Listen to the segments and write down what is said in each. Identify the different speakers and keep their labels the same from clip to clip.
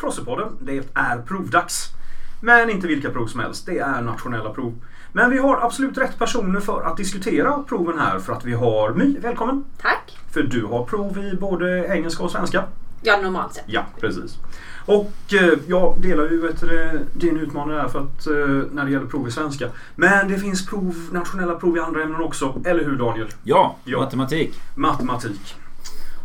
Speaker 1: Prossepodden. Det är provdags. Men inte vilka prov som helst. Det är nationella prov. Men vi har absolut rätt personer för att diskutera proven här för att vi har My, välkommen!
Speaker 2: Tack!
Speaker 1: För du har prov i både engelska och svenska.
Speaker 2: Ja, normalt sett.
Speaker 1: Ja, precis. Och eh, jag delar ju vet du, din utmaning där för att, eh, när det gäller prov i svenska. Men det finns prov, nationella prov i andra ämnen också. Eller hur Daniel?
Speaker 3: Ja,
Speaker 1: Ja.
Speaker 3: matematik.
Speaker 1: Matematik.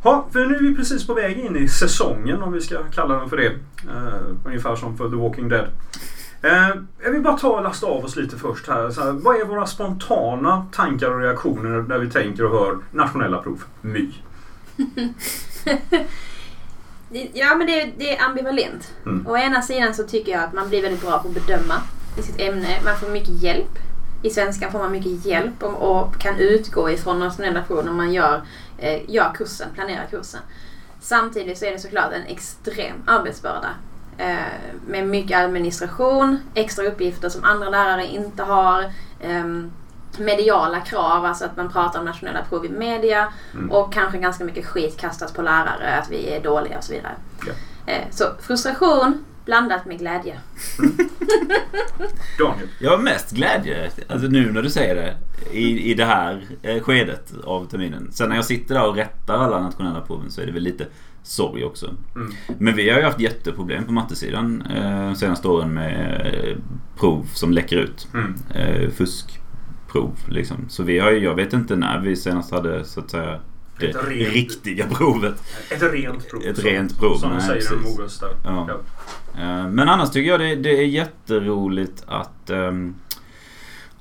Speaker 1: Ja, för nu är vi precis på väg in i säsongen om vi ska kalla den för det. Eh, ungefär som för The Walking Dead. Eh, jag vill bara ta och lasta av oss lite först här. Så här. Vad är våra spontana tankar och reaktioner när vi tänker och hör nationella prov? My.
Speaker 2: Ja, men det, det är ambivalent.
Speaker 1: Mm.
Speaker 2: Å ena sidan så tycker jag att man blir väldigt bra på att bedöma i sitt ämne. Man får mycket hjälp. I svenskan får man mycket hjälp och, och kan utgå ifrån nationella prov när man gör, eh, gör kursen, planerar kursen. Samtidigt så är det såklart en extrem arbetsbörda. Eh, med mycket administration, extra uppgifter som andra lärare inte har. ehm, mediala krav, alltså att man pratar om nationella prov i media.
Speaker 1: Mm.
Speaker 2: Och kanske ganska mycket skit kastas på lärare, att vi är dåliga och så vidare.
Speaker 1: Ja.
Speaker 2: Eh, Så frustration blandat med glädje.
Speaker 1: Daniel.
Speaker 3: Jag har mest glädje, alltså nu när du säger det, i, i det här eh, skedet av terminen. Sen när jag sitter där och rättar alla nationella proven så är det väl lite sorg också.
Speaker 1: Mm.
Speaker 3: Men vi har ju haft jätteproblem på mattesidan eh, senaste åren med eh, prov som läcker ut.
Speaker 1: Mm.
Speaker 3: Eh, fuskprov liksom. Så vi har ju, jag vet inte när vi senast hade så att säga det
Speaker 1: Ett rent-
Speaker 3: riktiga provet.
Speaker 1: Ett rent prov.
Speaker 3: Ett rent prov,
Speaker 1: Som de säger
Speaker 3: precis.
Speaker 1: Mogus där.
Speaker 3: Ja.
Speaker 1: Ja.
Speaker 3: Eh, Men annars tycker jag det, det är jätteroligt att ehm,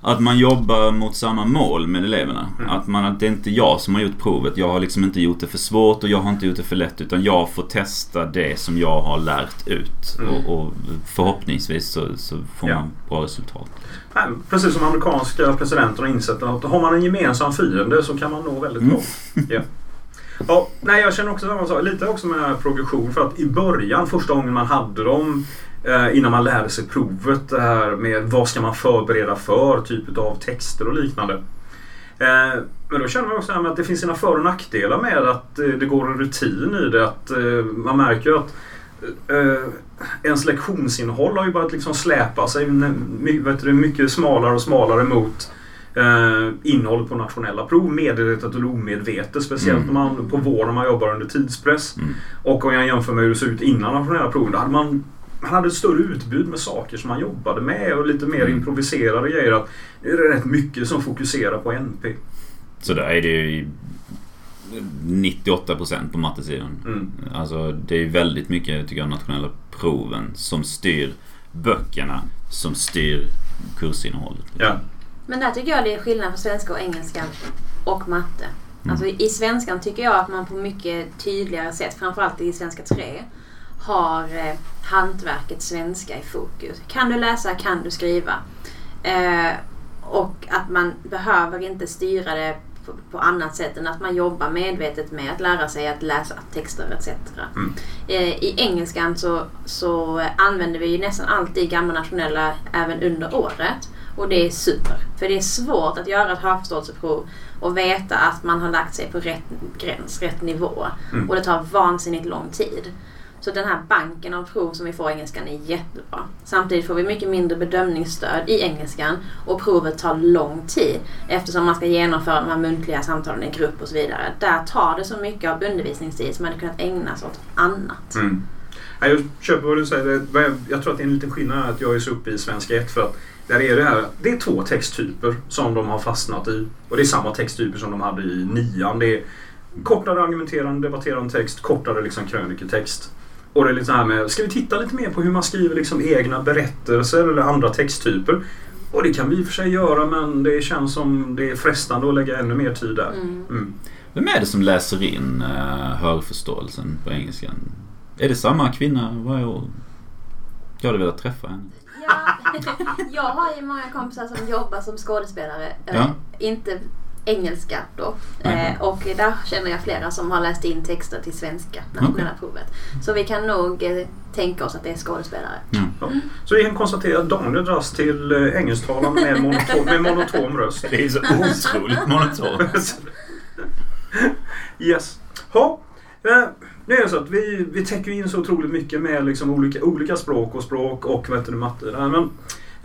Speaker 3: att man jobbar mot samma mål med eleverna.
Speaker 1: Mm.
Speaker 3: Att, man, att det är inte jag som har gjort provet. Jag har liksom inte gjort det för svårt och jag har inte gjort det för lätt. Utan jag får testa det som jag har lärt ut.
Speaker 1: Mm.
Speaker 3: Och, och förhoppningsvis så, så får
Speaker 1: Ja.
Speaker 3: man bra resultat.
Speaker 1: Nej, precis som amerikanska presidenter har insett att har man en gemensam fiende så kan man nå väldigt
Speaker 3: Mm.
Speaker 1: långt. Ja. Ja, nej, jag känner också samma sak. Lite också med progression. För att i början, första gången man hade dem innan man lärde sig provet. Det här med vad ska man förbereda för typ av texter och liknande. Eh, men då känner man också att det finns sina för och nackdelar med att eh, det går en rutin i det. Att eh, man märker ju att eh, ens lektionsinnehåll har ju börjat liksom släpa sig mycket smalare och smalare mot eh, innehållet på nationella prov. Medvetet eller omedvetet. Speciellt
Speaker 3: Mm.
Speaker 1: när man på våren när man jobbar under tidspress.
Speaker 3: Mm.
Speaker 1: Och om jag jämför med hur det såg ut innan nationella proven. Då hade man man hade ett större utbud med saker som man jobbade med och lite mer
Speaker 3: Mm.
Speaker 1: improviserade grejer. Att det är rätt mycket som fokuserar på NP.
Speaker 3: Så där är det ju 98% på mattesidan.
Speaker 1: Mm.
Speaker 3: Alltså det är väldigt mycket tycker jag nationella proven som styr böckerna som styr kursinnehållet.
Speaker 1: Ja.
Speaker 2: Men där tycker jag det är skillnad på svenska och engelska och matte. Alltså i svenskan tycker jag att man på mycket tydligare sätt, framförallt i svenska 3, har eh, hantverket svenska i fokus. Kan du läsa, kan du skriva. Eh, och att man behöver inte styra det på, på annat sätt än att man jobbar medvetet med att lära sig att läsa texter etc.
Speaker 1: Mm.
Speaker 2: Eh, I engelskan så, så använder vi ju nästan alltid gamla nationella även under året. Och det är super. För det är svårt att göra ett hörförståelseprov och veta att man har lagt sig på rätt gräns, rätt nivå.
Speaker 1: Mm.
Speaker 2: Och det tar vansinnigt lång tid. Så den här banken av prov som vi får i engelskan är jättebra. Samtidigt får vi mycket mindre bedömningsstöd i engelskan och provet tar lång tid eftersom man ska genomföra de här muntliga samtalen i grupp och så vidare. Där tar det så mycket av undervisningstid som hade kunnat ägnas åt annat.
Speaker 1: Mm. Jag köper vad du säger. Jag- tror att det är en liten skillnad här att jag är så uppe i svenska 1 för att där är det här. Det är två texttyper som de har fastnat i. Och det är samma texttyper som de hade i nian. Det är kortare argumenterande, debatterande text, kortare liksom kröniketext. Och det är lite så här med, ska vi titta lite mer på hur man skriver liksom egna berättelser eller andra texttyper? Och det kan vi i och för sig göra men det känns som det är frestande att lägga ännu mer tid där.
Speaker 2: Mm.
Speaker 1: Mm.
Speaker 3: Vem är det som läser in uh, hörförståelsen på engelskan? Är det samma kvinna varje år? Jag hade velat träffa henne.
Speaker 2: Ja, jag har ju många kompisar som jobbar som skådespelare. eh,
Speaker 3: Ja.
Speaker 2: Inte engelska då.
Speaker 3: Nej.
Speaker 2: Eh, och där känner jag flera som har läst in texter till svenska nationella provet. Så vi kan nog eh, tänka oss att det är skådespelare.
Speaker 3: Ja.
Speaker 1: Ja. Så vi kan konstatera att Daniel dras till eh, engelsktalande med monoton, med monotom röst.
Speaker 3: Det är så otroligt monotont.
Speaker 1: yes. Ha. Eh, Det är så att vi, vi täcker in så otroligt mycket med liksom olika, olika språk och språk och vet du, matte. där. Men,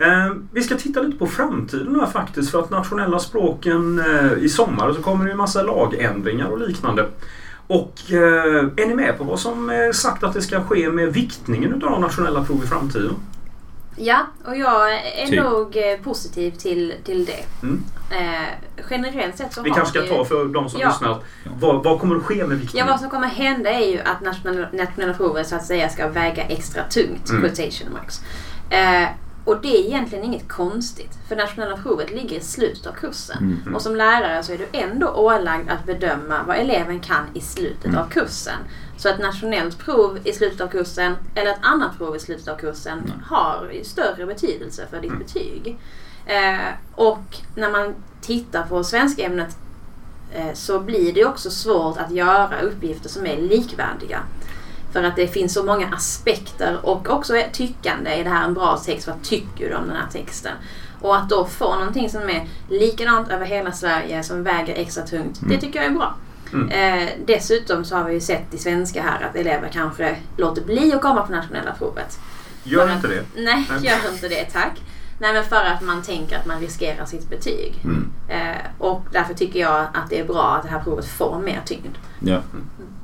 Speaker 1: eh, vi ska titta lite på framtiden här faktiskt för att nationella språken eh, i sommar så kommer det ju en massa lagändringar och liknande. Och eh, är ni med på vad som är sagt att det ska ske med viktningen utav de nationella prov i framtiden?
Speaker 2: Ja, och jag är
Speaker 3: Typ.
Speaker 2: nog eh, positiv till, till det.
Speaker 1: Mm.
Speaker 2: Eh, generellt sett så
Speaker 1: Vi
Speaker 2: har
Speaker 1: kanske ska
Speaker 2: vi-
Speaker 1: ta för de som
Speaker 2: Ja.
Speaker 1: lyssnar. Vad, vad kommer att ske med
Speaker 2: Ja,
Speaker 1: viktningen?
Speaker 2: vad som kommer hända är ju att nationella, nationella provet så att säga ska väga extra tungt.
Speaker 1: Mm.
Speaker 2: Quotation marks. Eh, och det är egentligen inget konstigt. För nationella provet ligger i slutet av kursen.
Speaker 3: Mm.
Speaker 2: Och som lärare så är du ändå ålagd att bedöma vad eleven kan i slutet
Speaker 3: Mm.
Speaker 2: av kursen. Så ett nationellt prov i slutet av kursen eller ett annat prov i slutet av kursen
Speaker 3: Mm.
Speaker 2: har större betydelse för ditt
Speaker 1: Mm.
Speaker 2: betyg. Eh, och när man tittar på svenskämnet eh, så blir det också svårt att göra uppgifter som är likvärdiga. För att det finns så många aspekter och också tyckande. Är det här en bra text? Vad tycker du om den här texten? Och att då få någonting som är likadant över hela Sverige som väger extra tungt. Det
Speaker 3: Mm.
Speaker 2: tycker jag är bra.
Speaker 1: Mm.
Speaker 2: Eh, dessutom så har vi ju sett i svenska här att elever kanske låter bli att komma på nationella provet.
Speaker 1: Gör
Speaker 2: för
Speaker 1: inte
Speaker 2: att-
Speaker 1: det.
Speaker 2: Nej,
Speaker 1: Nej.
Speaker 2: gör inte det tack. Nej men för att man tänker att man riskerar sitt betyg.
Speaker 3: Mm.
Speaker 2: Eh, och därför tycker jag att det är bra att det här provet får mer tyngd.
Speaker 3: Ja.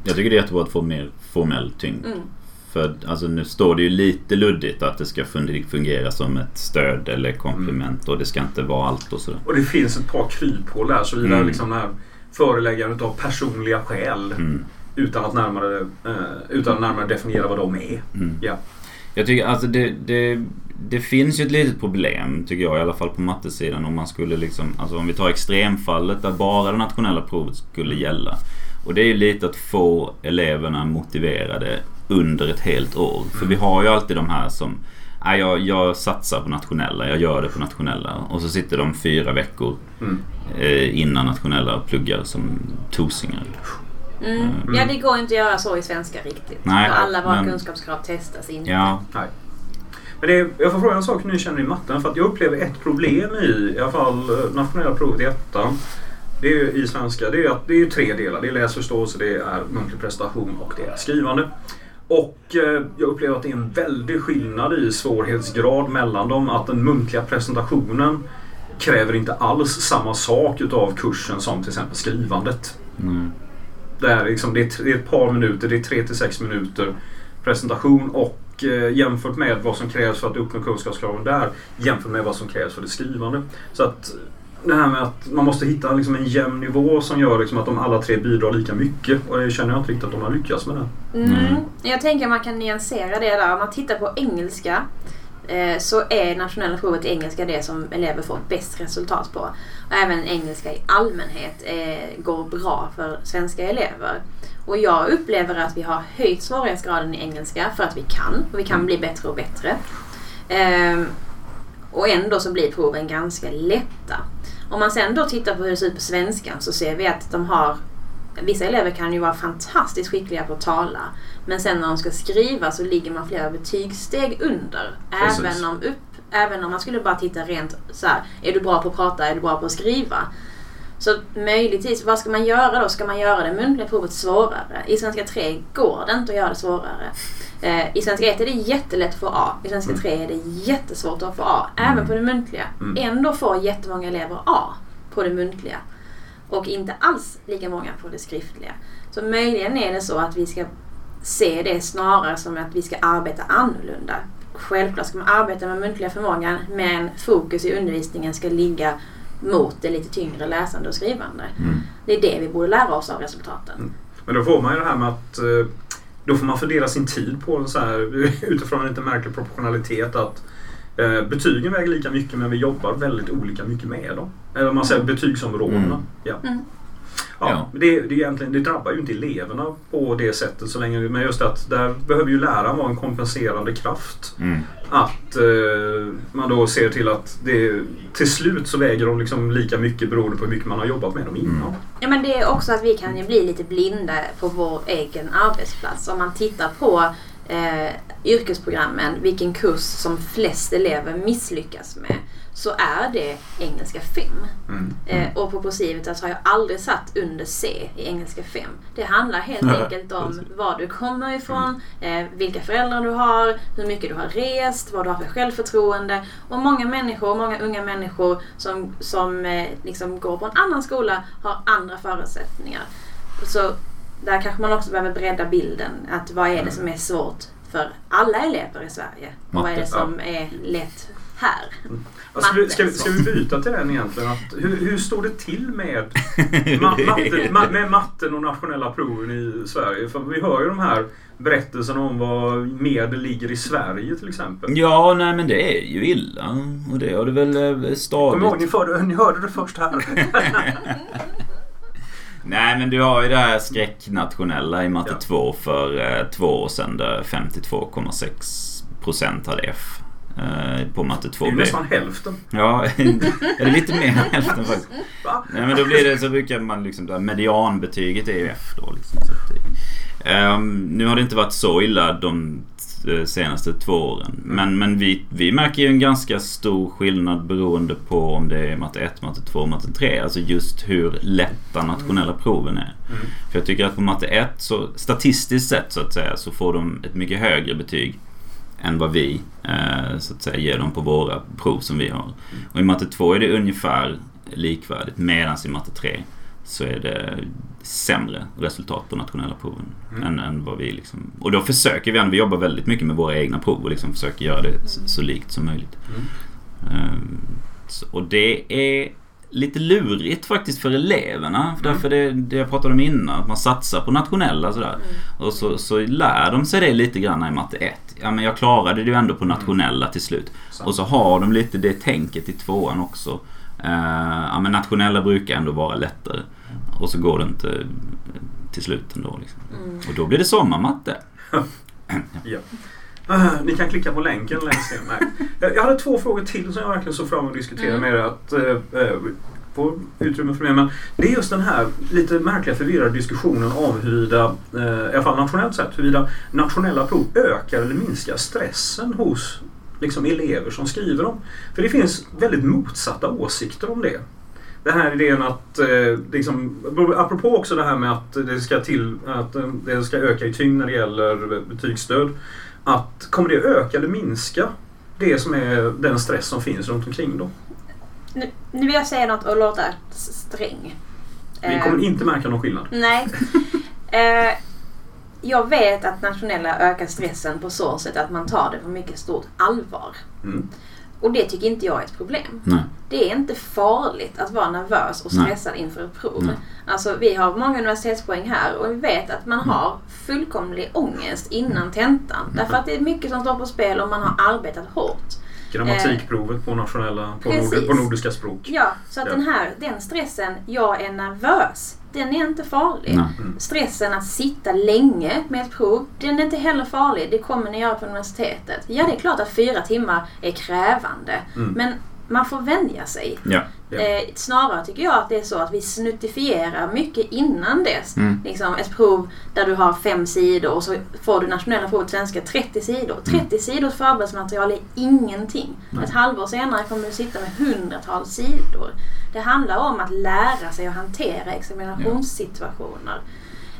Speaker 3: Jag tycker det är jättebra att få mer formell tyngd.
Speaker 2: Mm.
Speaker 3: För alltså, nu står det ju lite luddigt att det ska fun- fungera som ett stöd eller komplement och det ska inte vara allt och sådär.
Speaker 1: Och det finns ett par kryphål där såvida
Speaker 3: Mm.
Speaker 1: liksom här föreläggandet av personliga skäl
Speaker 3: Mm.
Speaker 1: utan att närmare, eh, utan att närmare definiera vad de är.
Speaker 3: Mm.
Speaker 1: Ja.
Speaker 3: Jag tycker alltså det, det, det finns ju ett litet problem tycker jag i alla fall på mattesidan om man skulle liksom, alltså om vi tar extremfallet där bara det nationella provet skulle gälla. Och det är ju lite att få eleverna motiverade under ett helt år. För vi har ju alltid de här som Nej, jag, jag satsar på nationella, jag gör det på nationella. Och så sitter de fyra veckor
Speaker 1: Mm.
Speaker 3: eh, innan nationella och pluggar som tosingar.
Speaker 2: Mm.
Speaker 3: Mm.
Speaker 2: Ja, det går inte att göra så i svenska riktigt.
Speaker 3: Nej,
Speaker 2: alla våra
Speaker 3: men-
Speaker 2: kunskapskrav testas inte.
Speaker 3: Ja,
Speaker 1: Nej. Men det jag får fråga en sak ni känner i matten. För att jag upplever ett problem i, i alla fall eh, nationella provet i ettan. Det är ju i svenska. Det är, att, det är tre delar. Det är läsförståelse, det är muntlig prestation och det är skrivande. Och eh, jag upplever att det är en väldig skillnad i svårighetsgrad mellan dem. Att den muntliga presentationen kräver inte alls samma sak utav kursen som till exempel skrivandet.
Speaker 3: nej.
Speaker 1: Det är, liksom, det är ett par minuter, det är tre till sex minuter presentation och eh, jämfört med vad som krävs för att uppnå kunskapskraven där jämfört med vad som krävs för det skrivande. Så att det här med att man måste hitta liksom en jämn nivå som gör liksom att de alla tre bidrar lika mycket och det känner jag inte riktigt att de har lyckats med det.
Speaker 2: Mm.
Speaker 3: Mm.
Speaker 2: Jag tänker man kan nyansera det där. Om man tittar på engelska Eh, så är nationella provet i engelska det som elever får bäst resultat på. Och även engelska i allmänhet eh, går bra för svenska elever. Och jag upplever att vi har höjt svårighetsgraden i engelska för att vi kan. Och vi kan bli bättre och bättre. Ehm, och ändå så blir proven ganska lätta. Om man sen då tittar på hur det ser ut på svenskan så ser vi att de har Vissa elever kan ju vara fantastiskt skickliga på att tala. Men sen när de ska skriva så ligger man flera betygssteg under.
Speaker 1: Precis.
Speaker 2: Även om, upp, även om man skulle bara titta rent så här, Är du bra på att prata? Är du bra på att skriva? Så möjligtvis, vad ska man göra då? Ska man göra det muntliga provet svårare? I svenska 3 går det inte att göra det svårare. Eh, I svenska 1 är det jättelätt att få A. I svenska
Speaker 1: Mm.
Speaker 2: 3 är det jättesvårt att få A. Även på det muntliga.
Speaker 1: Mm.
Speaker 2: Ändå får jättemånga elever A på det muntliga. Och inte alls lika många på det skriftliga. Så möjligen är det så att vi ska se det snarare som att vi ska arbeta annorlunda. Självklart ska man arbeta med muntliga förmågan men fokus i undervisningen ska ligga mot det lite tyngre läsande och skrivande.
Speaker 3: Mm.
Speaker 2: Det är det vi borde lära oss av resultaten.
Speaker 1: Men då får man ju det här med att eh, då får man fördela sin tid på så här utifrån en lite märklig proportionalitet att betygen väger lika mycket men vi jobbar väldigt olika mycket med dem. Eller man säger betygsområdena.
Speaker 3: Mm.
Speaker 1: Ja.
Speaker 2: Mm.
Speaker 1: Ja,
Speaker 3: Ja.
Speaker 1: Det, det, är egentligen, det drabbar ju inte eleverna på det sättet så länge, men just att där behöver ju läraren vara en kompenserande kraft.
Speaker 3: Mm.
Speaker 1: Att eh, man då ser till att det, till slut så väger de liksom lika mycket beroende på hur mycket man har jobbat med dem innan.
Speaker 3: Mm.
Speaker 2: Ja, men det är också att vi kan ju bli lite blinda på vår egen arbetsplats. Om man tittar på eh, yrkesprogrammen, vilken kurs som flest elever misslyckas med. så är det engelska 5.
Speaker 1: Mm.
Speaker 2: Eh, och på Procivitas har jag aldrig satt under C i engelska 5. Det handlar helt
Speaker 3: Ja,
Speaker 2: enkelt om
Speaker 3: precis.
Speaker 2: var du kommer ifrån, eh, vilka föräldrar du har, hur mycket du har rest, vad du har för självförtroende. Och många människor, många unga människor som, som eh, liksom går på en annan skola har andra förutsättningar. Så där kanske man också behöver bredda bilden. Att vad är det som är svårt för alla elever i Sverige? Och vad är det
Speaker 3: Matte,
Speaker 2: som är lätt här?
Speaker 1: Alltså,
Speaker 2: Matte.
Speaker 1: ska, vi, ska vi byta till den egentligen? Att, hur, hur står det till med, ma, matte, ma, med matten och nationella proven i Sverige? För vi hör ju de här berättelserna om vad medel ligger i Sverige till exempel.
Speaker 3: Ja, nej men det är ju illa. Och det har det väl eh,
Speaker 1: Kom ihåg,
Speaker 3: stadigt.
Speaker 1: ni, förde, ni hörde det först här.
Speaker 3: Nej men du har ju det här skräcknationella i matte
Speaker 1: Ja.
Speaker 3: 2 för eh, två år sedan där 52,6% hade F. Eh, på matte
Speaker 1: Det är ju
Speaker 3: 2B.
Speaker 1: nästan hälften.
Speaker 3: Ja, är det lite mer än hälften faktiskt.
Speaker 1: Va?
Speaker 3: Nej men då blir det så brukar man liksom, där medianbetyget är ju F då liksom. Så att, Ehm, nu har det inte varit så illa de eh, senaste två åren. Men, men vi, vi märker ju en ganska stor skillnad beroende på om det är matte 1, matte 2, matte 3. Alltså just hur lätta nationella proven är.
Speaker 1: Mm.
Speaker 3: För jag tycker att på matte 1, så, statistiskt sett så att säga, så får de ett mycket högre betyg än vad vi eh, så att säga ger dem på våra prov som vi har. Och i matte 2 är det ungefär likvärdigt medan i matte 3 så är det sämre resultat på nationella proven
Speaker 1: Mm.
Speaker 3: än, än vad vi liksom... Och då försöker vi ändå, vi jobbar väldigt mycket med våra egna prov och liksom försöker göra det så, så likt som möjligt.
Speaker 1: Mm.
Speaker 3: Ehm, så, och det är lite lurigt faktiskt för eleverna. För Därför det, det jag pratade om innan, att man satsar på nationella sådär. Och så, så lär de sig det lite grann i matte 1. Ja men jag klarade det ju ändå på nationella till slut.
Speaker 1: Sant.
Speaker 3: Och så har de lite det tänket i tvåan också. Eh, ja men nationella brukar ändå vara lättare. Och så går det inte till slut ändå. Liksom.
Speaker 2: Mm.
Speaker 3: Och då blir det sommarmatte.
Speaker 1: Ja. Ah, Ni kan klicka på länken längst ner. Nej. Jag jag hade två frågor till som jag verkligen såg fram emot att diskutera
Speaker 2: Mm.
Speaker 1: med er. Att, eh, eh, få utrymme för det. Men det är just den här lite märkliga förvirrade diskussionen om huruvida, eh, i alla fall nationellt sett, huruvida nationella prov ökar eller minskar stressen hos liksom, elever som skriver dem. För det finns väldigt motsatta åsikter om det. Den här idén att, eh, liksom, apropå också det här med att det ska, till, att det ska öka i tyngd när det gäller betygsstöd. Att kommer det öka eller minska det som är den stress som finns runt omkring då?
Speaker 2: Nu, nu vill jag säga något och låta sträng.
Speaker 1: Vi
Speaker 2: Eh,
Speaker 1: kommer inte märka någon skillnad.
Speaker 2: Nej. Eh, jag vet att nationella ökar stressen på så sätt att man tar det på mycket stort allvar.
Speaker 1: Mm.
Speaker 2: Och det tycker inte jag är ett problem.
Speaker 3: Nej.
Speaker 2: Det är inte farligt att vara nervös och
Speaker 3: Nej.
Speaker 2: stressad inför ett prov.
Speaker 3: Nej.
Speaker 2: Alltså vi har många universitetspoäng här och vi vet att man
Speaker 3: Mm.
Speaker 2: har fullkomlig ångest innan tentan. Därför att det är mycket som står på spel och man har arbetat hårt.
Speaker 1: Grammatikprovet på nationella, på, nord, på nordiska språk.
Speaker 2: Ja, så att
Speaker 1: Ja.
Speaker 2: den här, den stressen, jag är nervös, den är inte farlig.
Speaker 3: Nej.
Speaker 2: Stressen att sitta länge med ett prov, den är inte heller farlig. Det kommer ni göra på universitetet. Ja, det är klart att fyra timmar är krävande.
Speaker 1: Mm.
Speaker 2: Men man får vänja sig.
Speaker 3: Ja.
Speaker 1: Ja.
Speaker 2: Eh, snarare tycker jag att det är så att vi snuttifierar mycket innan dess.
Speaker 3: Mm.
Speaker 2: Liksom ett prov där du har fem sidor och så får du nationella provet svenska 30 sidor. 30 sidors förberedelsematerial är ingenting.
Speaker 3: Nej.
Speaker 2: Ett halvår senare kommer du sitta med hundratals sidor. Det handlar om att lära sig att hantera examinationssituationer.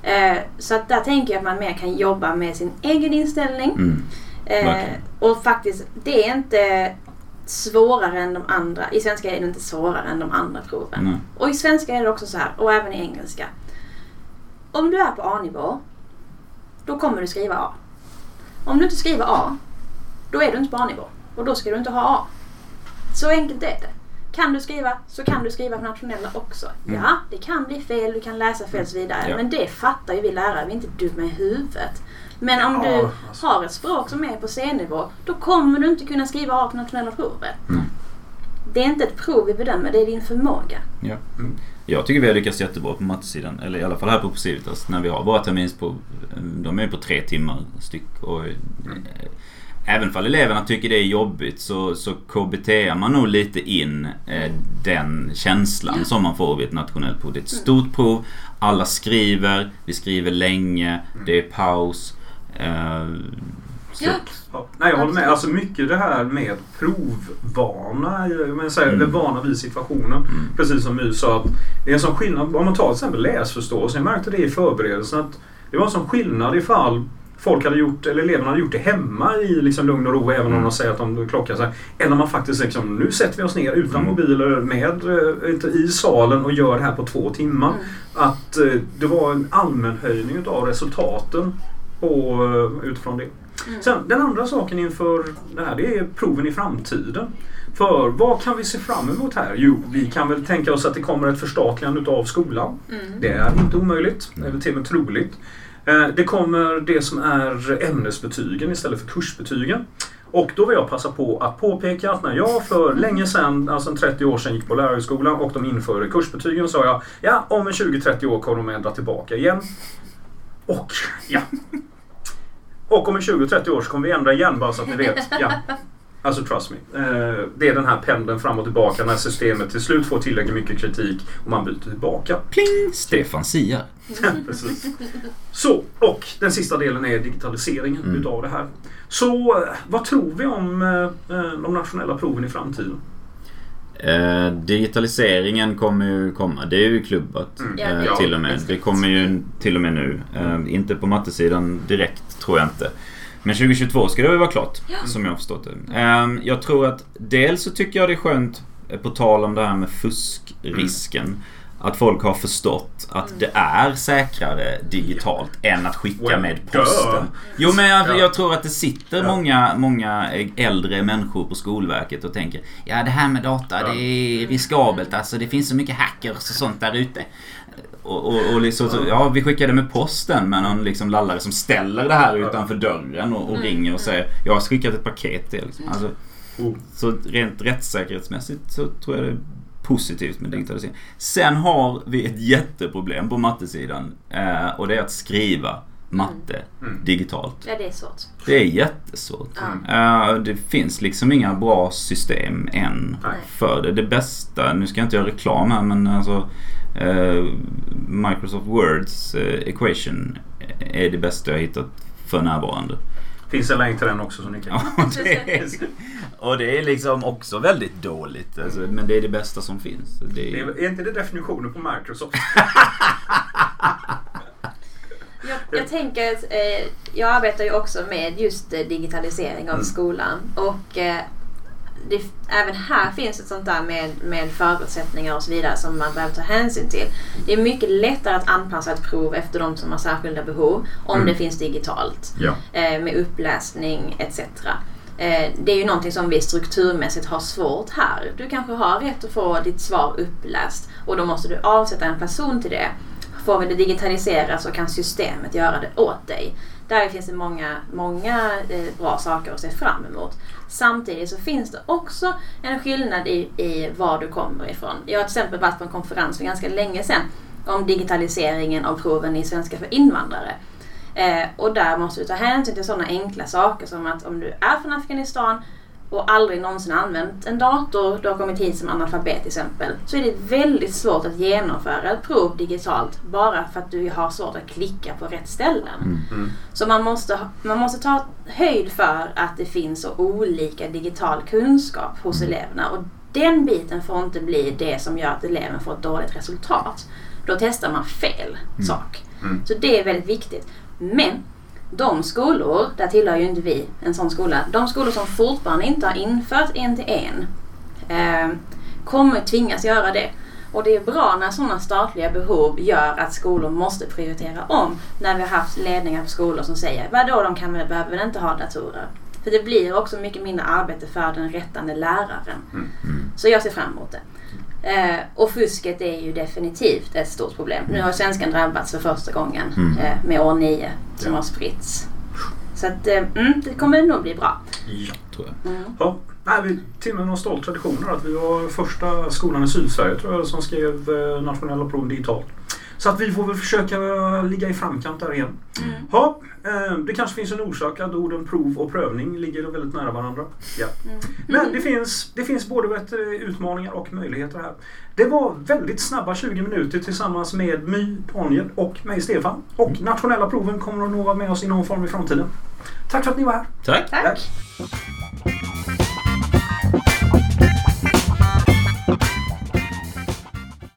Speaker 2: Eh, så att där tänker jag att man mer kan jobba med sin egen inställning.
Speaker 3: Mm.
Speaker 2: Eh, och faktiskt, det är inte svårare än de andra. I svenska är det inte svårare än de andra proven.
Speaker 3: Nej.
Speaker 2: Och i svenska är det också så här, och även i engelska. Om du är på A-nivå, då kommer du skriva A. Om du inte skriver A, då är du inte på A-nivå. Och då ska du inte ha A. Så enkelt är det. Kan du skriva så kan du skriva på nationella också.
Speaker 3: Mm.
Speaker 2: Ja, det kan bli fel, du kan läsa fel och så vidare.
Speaker 3: Ja.
Speaker 2: Men det fattar ju vi lärare, vi är inte dumma i huvudet. Men om
Speaker 1: Ja,
Speaker 2: du
Speaker 1: alltså.
Speaker 2: har ett språk som är på C-nivå, då kommer du inte kunna skriva A på nationella provet.
Speaker 3: Nej.
Speaker 2: Det är inte ett prov vi bedömer, det är din förmåga.
Speaker 3: Ja.
Speaker 1: Mm.
Speaker 3: Jag tycker vi har lyckats jättebra på mattesidan. Eller i alla fall här på Civitas. När vi har våra terminsprov. De är på tre timmar styck. Och, eh, Även för eleverna tycker det är jobbigt så, så KBT man nog lite in eh, den känslan som man får vid ett nationellt prov. Det är ett stort prov. Alla skriver. Vi skriver länge. Det är paus. Eh, absolut.
Speaker 1: Ja. Nej, jag håller med. Alltså mycket det här med provvana, men säger,
Speaker 3: Mm.
Speaker 1: eller vana vid situationen.
Speaker 3: Mm.
Speaker 1: Precis som My sa, att det är en sån skillnad. Om man tar till exempel läsförståelse. Jag märkte det i förberedelsen att det var en sån skillnad ifall folk hade gjort, eller eleverna hade gjort det hemma i liksom lugn och ro även om
Speaker 3: Mm.
Speaker 1: de säger att de klockar sig. Eller man faktiskt liksom, nu sätter vi oss ner utan
Speaker 3: Mm.
Speaker 1: mobiler med, eh, inte i salen och gör det här på två timmar.
Speaker 2: Mm.
Speaker 1: Att eh, det var en allmän höjning av resultaten på, eh, utifrån det.
Speaker 2: Mm.
Speaker 1: Sen den andra saken inför det här det är proven i framtiden. För vad kan vi se fram emot här? Jo, vi kan väl tänka oss att det kommer ett förstatligande av skolan.
Speaker 2: Mm.
Speaker 1: Det är inte omöjligt, det är till och med troligt. Eh, Det kommer det som är ämnesbetygen istället för kursbetygen. Och då vill jag passa på att påpeka att när jag för länge sedan, alltså en 30 år sedan, gick på lärarhögskolan och de införde kursbetygen sa jag ja, om en 20-30 år kommer de ändra tillbaka igen. Och ja. Och om en 20-30 år så kommer vi ändra igen bara så att ni vet. Ja. Alltså trust me. Eh, Det är den här pendeln fram och tillbaka när systemet till slut får tillräckligt mycket kritik och man byter tillbaka.
Speaker 3: Pling! Stefan siar.
Speaker 1: Precis. Så, och den sista delen är digitaliseringen
Speaker 3: Mm.
Speaker 1: utav det här. Så eh, vad tror vi om eh, de nationella proven i framtiden?
Speaker 3: Eh, digitaliseringen kommer ju komma. Det är ju klubbat
Speaker 1: Mm.
Speaker 2: Ja,
Speaker 3: eh,
Speaker 2: det är
Speaker 3: till och med. Det kommer ju till och med nu. Eh, inte på mattesidan direkt tror jag inte. Men 2022 ska det väl vara klart, som jag har förstått det. Eh, jag tror att dels så tycker jag det är skönt, eh, på tal om det här med fuskrisken, att folk har förstått att
Speaker 2: Mm.
Speaker 3: det är säkrare digitalt än att skicka med posten. Jo men jag,
Speaker 1: Ja.
Speaker 3: jag tror att det sitter många, många äldre människor på Skolverket och tänker Ja det här med data det är riskabelt alltså. Det finns så mycket hackers och sånt där ute. Och, och, och liksom, ja vi skickade med posten med någon liksom lallare som ställer det här utanför dörren och, och
Speaker 2: Mm.
Speaker 3: ringer och säger Jag har skickat ett paket till. Liksom. Alltså,
Speaker 1: Oh.
Speaker 3: så rent rättssäkerhetsmässigt så tror jag det positivt med digitalisering. Sen har vi ett jätteproblem på mattesidan. Eh, och det är att skriva matte
Speaker 1: Mm.
Speaker 3: digitalt.
Speaker 2: Ja, det är svårt.
Speaker 3: Det är jättesvårt. Eh, det finns liksom inga bra system än
Speaker 1: Nej.
Speaker 3: för det. Det bästa, nu ska jag inte göra reklam här men alltså eh, Microsoft Words equation är det bästa jag har hittat för närvarande.
Speaker 1: Finns en länk till den också som ni kan...
Speaker 3: Ja, det är, och det är liksom också väldigt dåligt. Alltså, men det är det bästa som finns. Det
Speaker 1: Det
Speaker 3: är,
Speaker 1: är, är inte det definitionen på Microsoft?
Speaker 2: Jag, jag tänker att eh, jag arbetar ju också med just eh, digitalisering av
Speaker 1: Mm.
Speaker 2: skolan. Och eh, det, även här finns ett sånt där med, med förutsättningar och så vidare som man behöver ta hänsyn till. Det är mycket lättare att anpassa ett prov efter de som har särskilda behov om
Speaker 1: Mm.
Speaker 2: det finns digitalt.
Speaker 1: Ja.
Speaker 2: Eh, med uppläsning etc. Eh, det är ju någonting som vi strukturmässigt har svårt här. Du kanske har rätt att få ditt svar uppläst och då måste du avsätta en person till det. Får vi det digitaliserat så kan systemet göra det åt dig. Där finns det många, många eh, bra saker att se fram emot. Samtidigt så finns det också en skillnad i, i var du kommer ifrån. Jag har till exempel varit på en konferens för ganska länge sedan om digitaliseringen av proven i svenska för invandrare. Eh, och där måste du ta hänsyn till sådana enkla saker som att om du är från Afghanistan och aldrig någonsin använt en dator, du har kommit hit som analfabet till exempel, så är det väldigt svårt att genomföra ett prov digitalt bara för att du har svårt att klicka på rätt ställen.
Speaker 3: Mm.
Speaker 1: Mm.
Speaker 2: Så man måste, man måste ta höjd för att det finns så olika digital kunskap hos
Speaker 3: Mm.
Speaker 2: eleverna. Och den biten får inte bli det som gör att eleven får ett dåligt resultat. Då testar man fel
Speaker 3: Mm.
Speaker 2: sak.
Speaker 1: Mm.
Speaker 2: Så det är väldigt viktigt. Men de skolor, där tillhör ju inte vi en sån skola, de skolor som fortfarande inte har infört en till en eh, kommer tvingas göra det. Och det är bra när sådana statliga behov gör att skolor måste prioritera om. När vi har haft ledningar på skolor som säger vadå de kan väl, behöver väl inte ha datorer. För det blir också mycket mindre arbete för den rättande läraren.
Speaker 1: Mm.
Speaker 3: Mm.
Speaker 2: Så jag ser fram emot det. Eh, och fusket är ju definitivt ett stort problem. Nu har svenskan drabbats för första gången
Speaker 3: Mm.
Speaker 2: eh, med år 9 som
Speaker 1: Ja.
Speaker 2: har spritts. Så att, eh, mm, det kommer nog bli bra.
Speaker 1: Ja.
Speaker 3: Tror jag.
Speaker 2: Mm.
Speaker 1: Ja, nej, vi till och med någon stolt tradition att vi var första skolan i Sydsverige tror jag som skrev eh, nationella prov digitalt. Så att vi får väl försöka ligga i framkant där igen.
Speaker 2: Mm.
Speaker 1: Ja, eh, det kanske finns en orsak att orden prov och prövning ligger väldigt nära varandra. Ja.
Speaker 2: Mm.
Speaker 1: Men det finns, det finns både du, utmaningar och möjligheter här. Det var väldigt snabba 20 minuter tillsammans med My, Daniel och mig Stefan. Och nationella proven kommer att nå vara med oss i någon form i framtiden. Tack för att ni var här.
Speaker 3: Tack.
Speaker 2: Tack.